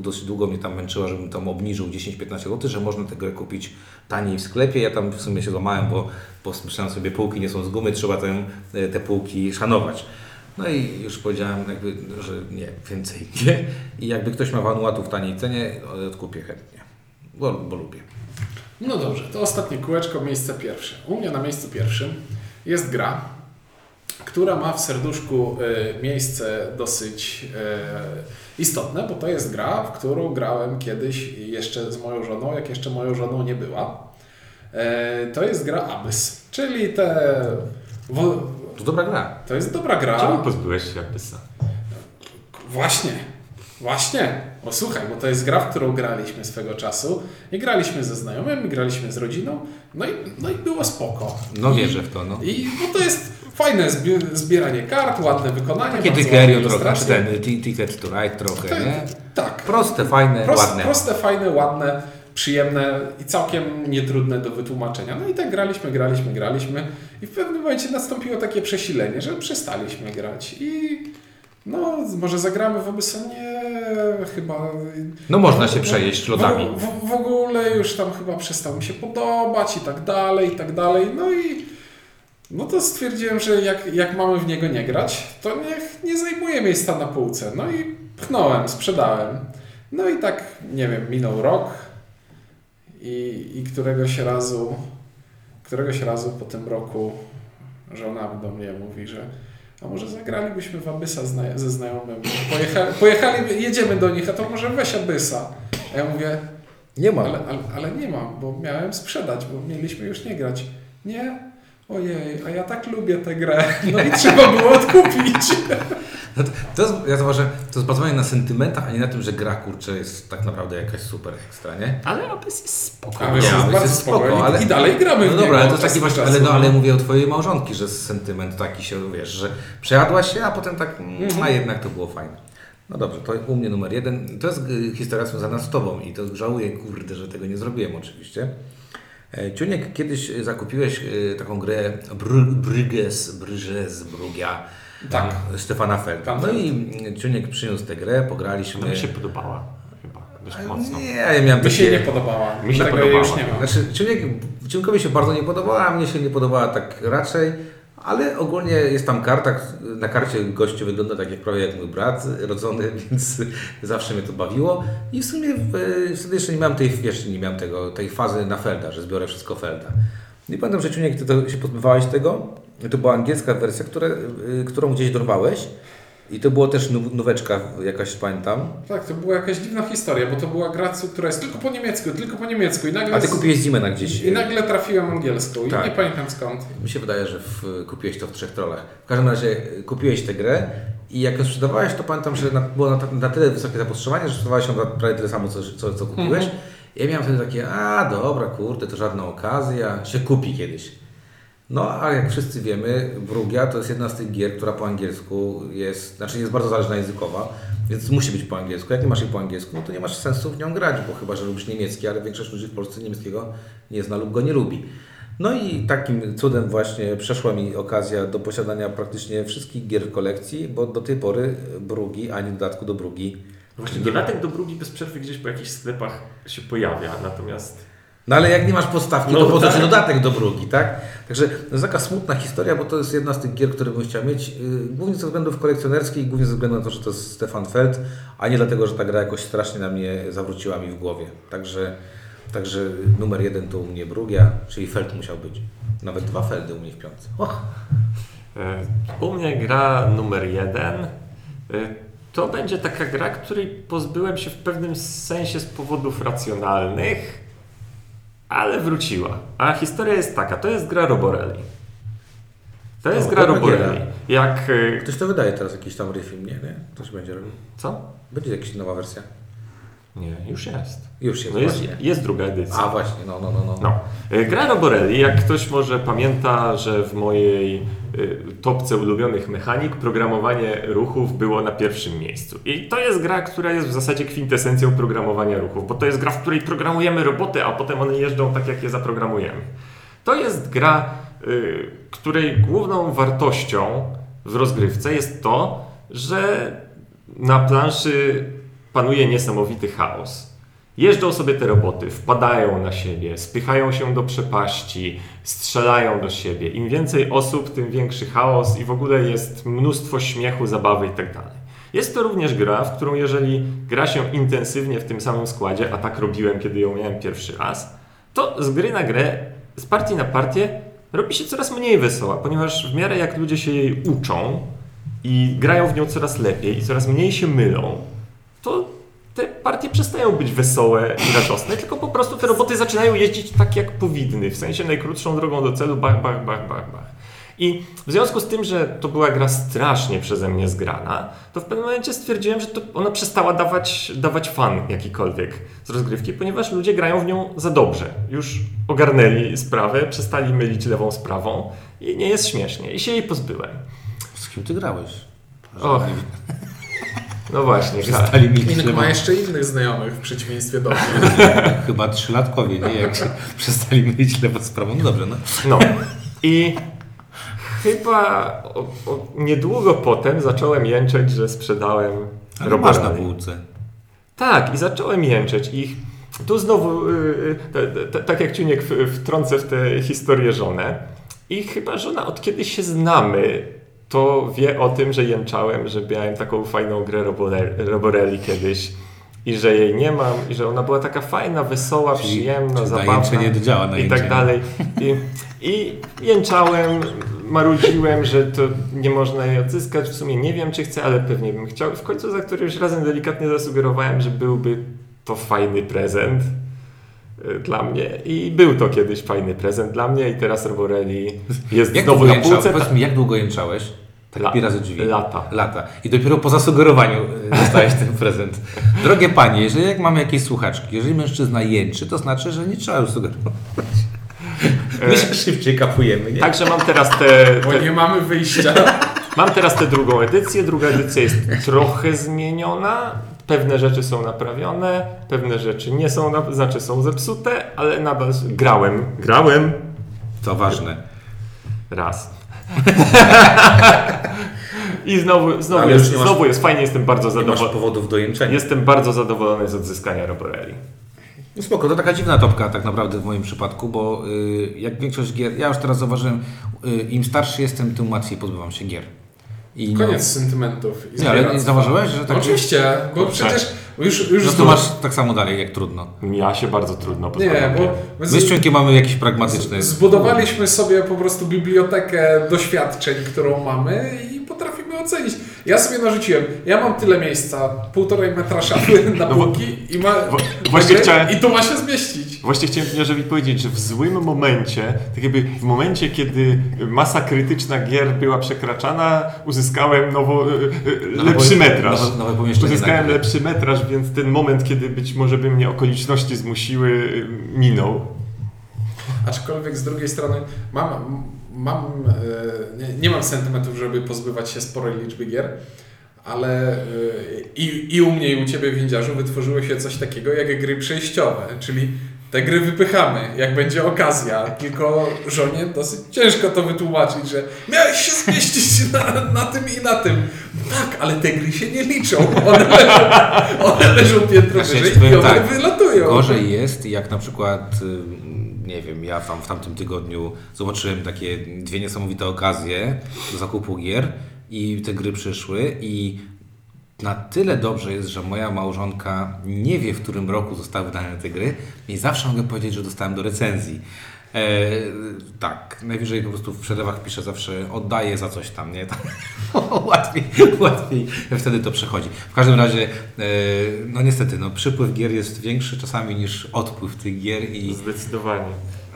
Speaker 1: dosyć długo mnie tam męczyła, żebym tam obniżył 10-15 zł, że można tego kupić taniej w sklepie. Ja tam w sumie się złamałem, bo, bo myślałem sobie, półki nie są z gumy, trzeba e, te półki szanować. No i już powiedziałem, jakby, że nie, więcej nie. I jakby ktoś ma Vanuatu w taniej cenie, odkupię chętnie, bo, bo lubię.
Speaker 2: No dobrze, to ostatnie kółeczko, miejsce pierwsze. U mnie na miejscu pierwszym jest gra, która ma w serduszku e, miejsce dosyć e, istotne, bo to jest gra, w którą grałem kiedyś jeszcze z moją żoną, jak jeszcze moją żoną nie była. E, to jest gra Abyss, czyli te...
Speaker 1: To dobra gra.
Speaker 2: to jest dobra gra.
Speaker 3: Czemu pozbyłeś się Abyssa?
Speaker 2: Właśnie, właśnie. Bo słuchaj, bo to jest gra, w którą graliśmy swego czasu i graliśmy ze znajomymi, graliśmy z rodziną, no i, no i było spoko.
Speaker 1: No wierzę w to, no.
Speaker 2: I bo to jest fajne zbi- zbieranie kart, ładne wykonanie.
Speaker 1: Takie Dickerio trochę, czy ten Ticket to Ride trochę,
Speaker 2: Tak,
Speaker 1: nie?
Speaker 2: Tak.
Speaker 1: Proste, fajne,
Speaker 2: Proste,
Speaker 1: ładne.
Speaker 2: proste, fajne, ładne, przyjemne i całkiem nietrudne do wytłumaczenia. No i tak graliśmy, graliśmy, graliśmy i w pewnym momencie nastąpiło takie przesilenie, że przestaliśmy grać i no może zagramy w Abyssa? Nie, chyba...
Speaker 1: No można się przejeść lodami.
Speaker 2: W, w, w ogóle już tam chyba przestał mi się podobać i tak dalej, i tak dalej. No i no to stwierdziłem, że jak, jak mamy w niego nie grać, to niech nie zajmuje miejsca na półce. No i pchnąłem, sprzedałem. No i tak, nie wiem, minął rok i, i któregoś razu, któregoś razu po tym roku żona do mnie mówi, że a może zagralibyśmy w Abyssa zna ze znajomym. Pojecha pojechali, jedziemy do nich, a to może weź Abyssa. A ja mówię,
Speaker 1: Nie ma.
Speaker 2: ale, ale, ale nie mam, bo miałem sprzedać, bo mieliśmy już nie grać. Nie? Ojej, a ja tak lubię tę grę. No i trzeba było odkupić.
Speaker 1: No to, to jest, ja zauważę, to jest bazowanie na sentymentach, a nie na tym, że gra kurczę jest tak naprawdę jakaś super ekstra, nie?
Speaker 3: Ale Abyss jest spoko.
Speaker 2: A jest bardzo
Speaker 1: jest
Speaker 2: spoko,
Speaker 1: spoko,
Speaker 2: i,
Speaker 1: ale-
Speaker 2: i dalej gramy
Speaker 1: No dobra, ale to
Speaker 2: od
Speaker 1: taki
Speaker 2: czasu
Speaker 1: właśnie, ale,
Speaker 2: czasu,
Speaker 1: no, ale mówię o twojej małżonki, że sentyment taki się, wiesz, że przejadłaś się, a potem tak, mm,
Speaker 2: Mhm.
Speaker 1: a jednak to było fajne. No dobrze, to u mnie numer jeden. To jest y, historia związana z tobą i to żałuję, kurde, że tego nie zrobiłem oczywiście. E, Ciuniek, kiedyś y, zakupiłeś y, taką grę Br- Bryges, Bryges, Brugia.
Speaker 2: Tak.
Speaker 1: Stefana Felda.
Speaker 2: Tam
Speaker 1: No i Ciuniek przyniósł tę grę, pograliśmy.
Speaker 3: Mi się podobała chyba dość mocno.
Speaker 1: Nie, ja miałem
Speaker 2: Mi się
Speaker 1: takie-
Speaker 2: nie podobała.
Speaker 3: Mi się
Speaker 2: Tego
Speaker 3: podobała.
Speaker 2: już nie ma.
Speaker 1: Znaczy, Ciuniek, Ciunkowi się bardzo nie podobała, a mnie się nie podobała tak raczej, ale ogólnie jest tam karta, na karcie gościu wygląda tak jak prawie jak mój brat rodzony, więc zawsze mnie to bawiło i w sumie wtedy jeszcze nie miałem tej, wiesz, nie miałem tego, tej fazy na Felda, że zbiorę wszystko Felda. I pamiętam, że Ciuniek, ty to się pozbywałeś tego, to była angielska wersja, które, y, którą gdzieś dorwałeś i to było też nóweczka jakaś, pamiętam.
Speaker 2: Tak, to była jakaś dziwna historia, bo to była gra, która jest tylko po niemiecku, tylko po niemiecku i nagle,
Speaker 1: A ty kupiłeś Zimena gdzieś.
Speaker 2: i nagle trafiłem angielską i
Speaker 1: Tak.
Speaker 2: nie pamiętam skąd.
Speaker 1: Mi się wydaje, że w, kupiłeś to w trzech trollach. W każdym razie y, kupiłeś tę grę i jak ją sprzedawałeś, to pamiętam, że na, było na, na tyle wysokie zapotrzebowanie, że sprzedawałeś ją prawie tyle samo, co, co, co kupiłeś.
Speaker 2: Mhm.
Speaker 1: Ja miałem wtedy takie, a dobra, kurde, to żadna okazja, się kupi kiedyś. No, a jak wszyscy wiemy, Brugia to jest jedna z tych gier, która po angielsku jest, znaczy jest bardzo zależna językowa, więc musi być po angielsku. Jak nie masz jej po angielsku, no to nie masz sensu w nią grać, bo chyba, że lubisz niemiecki, ale większość ludzi w Polsce niemieckiego nie zna lub go nie lubi. No i takim cudem właśnie przeszła mi okazja do posiadania praktycznie wszystkich gier kolekcji, bo do tej pory Brugi, ani dodatku do Brugi.
Speaker 3: Właśnie dodatek do drugi bez przerwy gdzieś po jakichś sklepach się pojawia, natomiast
Speaker 1: No ale jak nie masz podstawki,
Speaker 3: No
Speaker 1: to po co
Speaker 3: tak.
Speaker 1: dodatek do Brugi, tak? Także to jest taka smutna historia, bo to jest jedna z tych gier, które bym chciał mieć, yy, głównie ze względów kolekcjonerskich, głównie ze względu na to, że to jest Stefan Feld, a nie dlatego, że ta gra jakoś strasznie na mnie zawróciła mi w głowie. Także, także numer jeden to u mnie Brugia, czyli Feld musiał być. Nawet dwa Feldy u mnie w piątce.
Speaker 3: E, u mnie gra numer jeden e, to będzie taka gra, której pozbyłem się w pewnym sensie z powodów racjonalnych, ale wróciła. A historia jest taka, to jest gra Roborelli. To jest
Speaker 1: O,
Speaker 3: gra Roborelli. Jak... e,
Speaker 1: Ktoś to wydaje teraz jakiś tam refilm, nie? nie? Ktoś będzie robił.
Speaker 3: Co?
Speaker 1: Będzie jakaś nowa wersja.
Speaker 3: Nie, już jest.
Speaker 1: Już jest
Speaker 3: No jest,
Speaker 1: właśnie.
Speaker 3: jest druga edycja.
Speaker 1: A właśnie, no, no, no. no.
Speaker 3: No. E, Gra Roborelli, jak ktoś może pamięta, że w mojej y, topce ulubionych mechanik programowanie ruchów było na pierwszym miejscu. I to jest gra, która jest w zasadzie kwintesencją programowania ruchów, bo to jest gra, w której programujemy roboty, a potem one jeżdżą tak, jak je zaprogramujemy. To jest gra, y, której główną wartością w rozgrywce jest to, że na planszy panuje niesamowity chaos. Jeżdżą sobie te roboty, wpadają na siebie, spychają się do przepaści, strzelają do siebie. Im więcej osób, tym większy chaos i w ogóle jest mnóstwo śmiechu, zabawy itd. Jest to również gra, w którą jeżeli gra się intensywnie w tym samym składzie, a tak robiłem, kiedy ją miałem pierwszy raz, to z gry na grę, z partii na partię robi się coraz mniej wesoła, ponieważ w miarę jak ludzie się jej uczą i grają w nią coraz lepiej i coraz mniej się mylą, to te partie przestają być wesołe i radosne, tylko po prostu te roboty zaczynają jeździć tak, jak powinny, w sensie najkrótszą drogą do celu, bach, bach, bach, bach, bach. I w związku z tym, że to była gra strasznie przeze mnie zgrana, to w pewnym momencie stwierdziłem, że to ona przestała dawać, dawać fan jakikolwiek z rozgrywki, ponieważ ludzie grają w nią za dobrze. Już ogarnęli sprawę, przestali mylić lewą z prawą i nie jest śmiesznie. I się jej pozbyłem.
Speaker 1: Z kim ty grałeś?
Speaker 3: Och. No właśnie.
Speaker 1: Przestali mi
Speaker 2: Inny ma jeszcze innych znajomych w przeciwieństwie do mnie.
Speaker 1: Chyba trzylatkowie, nie? Jak się przestali mylić lewo z prawą. No dobrze, no.
Speaker 3: No i chyba o, o, niedługo potem zacząłem jęczeć, że sprzedałem
Speaker 1: Ale masz na półce.
Speaker 3: Tak, i zacząłem jęczeć. I tu znowu, yy, t- t- tak jak Ciuniek w- wtrącę w tę historię żonę. I chyba żona, od kiedy się znamy, to wie o tym, że jęczałem, że miałem taką fajną grę Robore- Roborelli kiedyś. I że jej nie mam, i że ona była taka fajna, wesoła,
Speaker 1: Czyli-
Speaker 3: przyjemna,
Speaker 1: czyli na
Speaker 3: zabawna.
Speaker 1: jęczenie działa na
Speaker 3: I tak dalej. I, I jęczałem, marudziłem, że to nie można jej odzyskać. W sumie nie wiem, czy chcę, ale pewnie bym chciał. W końcu za którymś razem delikatnie zasugerowałem, że byłby to fajny prezent dla mnie. I był to kiedyś fajny prezent dla mnie i teraz Roborelli jest
Speaker 1: Jak
Speaker 3: znowu
Speaker 1: długo
Speaker 3: na półce.
Speaker 1: Powiedz mi, jak długo jęczałeś? Tak
Speaker 3: La-
Speaker 1: razy drzwi.
Speaker 3: lata.
Speaker 1: Lata. I dopiero po zasugerowaniu y, dostałeś ten prezent. Drogie panie, jeżeli jak mamy jakieś słuchaczki, jeżeli mężczyzna jęczy, to znaczy, że nie trzeba już sugerować. My się szybciej kapujemy, nie?
Speaker 3: Także mam teraz te,
Speaker 2: Bo
Speaker 3: te,
Speaker 2: nie mamy wyjścia.
Speaker 3: Mam teraz tę drugą edycję. Druga edycja jest trochę zmieniona. Pewne rzeczy są naprawione, pewne rzeczy nie są, na, znaczy są zepsute, ale nadal grałem. Grałem
Speaker 1: To ważne.
Speaker 3: raz. I znowu, znowu, jest,
Speaker 1: nie masz-
Speaker 3: znowu jest fajnie, jestem bardzo
Speaker 1: Nie masz
Speaker 3: zadowolony.
Speaker 1: powodów do jęczenia.
Speaker 3: Jestem bardzo zadowolony z odzyskania Roborelli.
Speaker 1: No spoko, to taka dziwna topka tak naprawdę w moim przypadku, bo y, jak większość gier, ja już teraz zauważyłem, y, im starszy jestem, tym łatwiej pozbywam się gier. I no-
Speaker 2: Koniec sentymentów. i
Speaker 1: Nie, ale nie zauważyłeś, że tak
Speaker 2: oczywiście, bo przecież już, już
Speaker 1: No to masz tak samo dalej, jak trudno.
Speaker 3: Ja się bardzo trudno
Speaker 2: Nie, bo my
Speaker 1: My z Ciunkiem mamy jakiś pragmatyczny...
Speaker 2: Zbudowaliśmy sobie po prostu bibliotekę doświadczeń, którą mamy i potrafimy ocenić. Ja sobie narzuciłem, ja mam tyle miejsca, półtorej metra szafy na
Speaker 3: No bo-
Speaker 2: półki i ma
Speaker 3: właśnie
Speaker 2: gry
Speaker 3: chciałem-
Speaker 2: i tu ma się zmieścić.
Speaker 3: Właśnie chciałem powiedzieć, że w złym momencie, tak jakby w momencie, kiedy masa krytyczna gier była przekraczana, uzyskałem nowo, y, y, lepszy metraż.
Speaker 1: Nowe, nowe pomieszczenie.
Speaker 3: Uzyskałem lepszy metraż, więc ten moment, kiedy być może by mnie okoliczności zmusiły, minął.
Speaker 2: Aczkolwiek z drugiej strony mam, mam e, nie, nie mam sentymentów, żeby pozbywać się sporej liczby gier, ale e, i, i u mnie i u Ciebie windziarzu wytworzyło się coś takiego jak gry przejściowe, czyli te gry wypychamy, jak będzie okazja, tylko żonie dosyć ciężko to wytłumaczyć, że miałeś się zmieścić na, na tym i na tym. Tak, ale te gry się nie liczą. One leżą, one leżą piętro wyżej i one
Speaker 1: tak,
Speaker 2: wylatują.
Speaker 1: Gorzej jest, jak na przykład, y, nie wiem, ja tam w tamtym tygodniu zobaczyłem takie dwie niesamowite okazje do zakupu gier i te gry przyszły i na tyle dobrze jest, że moja małżonka nie wie, w którym roku zostały wydane te gry i zawsze mogę powiedzieć, że dostałem do recenzji. E, tak, najwyżej po prostu w przelewach piszę zawsze oddaję za coś tam, nie? łatwiej, łatwiej wtedy to przechodzi. W każdym razie, e, no niestety, no, przypływ gier jest większy czasami niż odpływ tych gier i
Speaker 3: Zdecydowanie.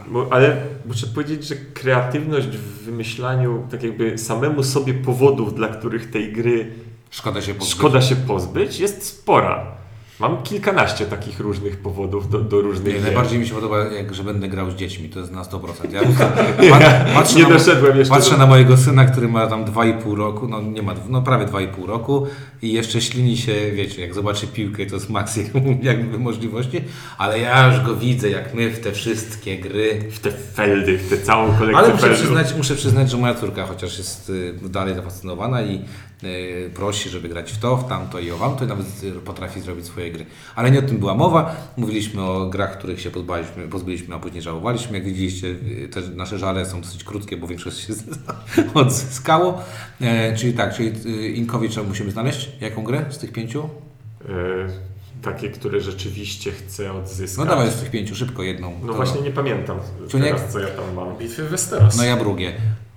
Speaker 3: Bo, ale muszę powiedzieć, że kreatywność w wymyślaniu tak jakby samemu sobie powodów, dla których tej gry
Speaker 1: szkoda się pozbyć.
Speaker 3: szkoda się pozbyć, jest spora. Mam kilkanaście takich różnych powodów do, do różnych
Speaker 1: Nie, najbardziej mi się podoba, jak, że będę grał z dziećmi, to jest na 100%. Ja pat- patrzę,
Speaker 3: nie
Speaker 1: na,
Speaker 3: doszedłem jeszcze
Speaker 1: patrzę
Speaker 3: do...
Speaker 1: na mojego syna, który ma tam 2,5 roku, no nie ma, no prawie 2,5 roku i jeszcze ślini się, wiecie, jak zobaczy piłkę, to jest maksimum jakby możliwości, ale ja już go widzę, jak my w te wszystkie gry
Speaker 3: w te feldy, w tę całą kolekcję
Speaker 1: Ale muszę
Speaker 3: feldów.
Speaker 1: przyznać, muszę przyznać, że moja córka chociaż jest y, dalej zafascynowana i y, prosi, żeby grać w to, w tamto i o wamto i nawet y, potrafi zrobić swoje gry. Ale nie o tym była mowa. Mówiliśmy o grach, których się pozbyliśmy, pozbyliśmy a później żałowaliśmy. Jak widzieliście, te nasze żale są dosyć krótkie, bo większość się odzyskało. E, czyli tak, czyli Inkowicza musimy znaleźć. Jaką grę z tych pięciu?
Speaker 3: E, takie, które rzeczywiście chcę odzyskać.
Speaker 1: No dawaj z tych pięciu, szybko jedną.
Speaker 3: No
Speaker 1: To-
Speaker 3: właśnie nie pamiętam
Speaker 1: Ciuniek?
Speaker 3: teraz, co ja tam mam.
Speaker 2: Bitwy Westeros.
Speaker 1: No ja drugie.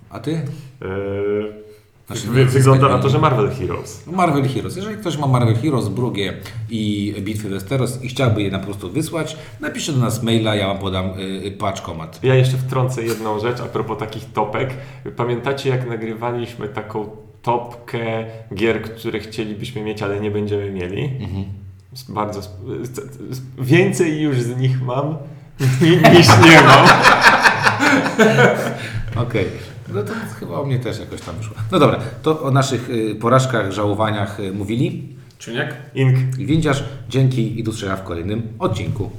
Speaker 1: A ty?
Speaker 3: E,
Speaker 1: Znaczy,
Speaker 3: wy, wygląda na to, że Marvel Heroes.
Speaker 1: Marvel Heroes. Jeżeli ktoś ma Marvel Heroes, Brugie i Bitwy Westeros i chciałby je na po prostu wysłać, napisze do nas maila, ja wam podam y, paczkomat.
Speaker 3: Ja jeszcze wtrącę jedną rzecz a propos takich topek. Pamiętacie, jak nagrywaliśmy taką topkę gier, które chcielibyśmy mieć, ale nie będziemy mieli?
Speaker 1: Mhm.
Speaker 3: Bardzo. Więcej już z nich mam niż nie mam.
Speaker 1: Okej. No to chyba o mnie też jakoś tam wyszło. No dobra, to o naszych y, porażkach, żałowaniach y, mówili.
Speaker 2: Czuniek?
Speaker 3: Ink.
Speaker 1: I Windziarz, dzięki i do w kolejnym odcinku.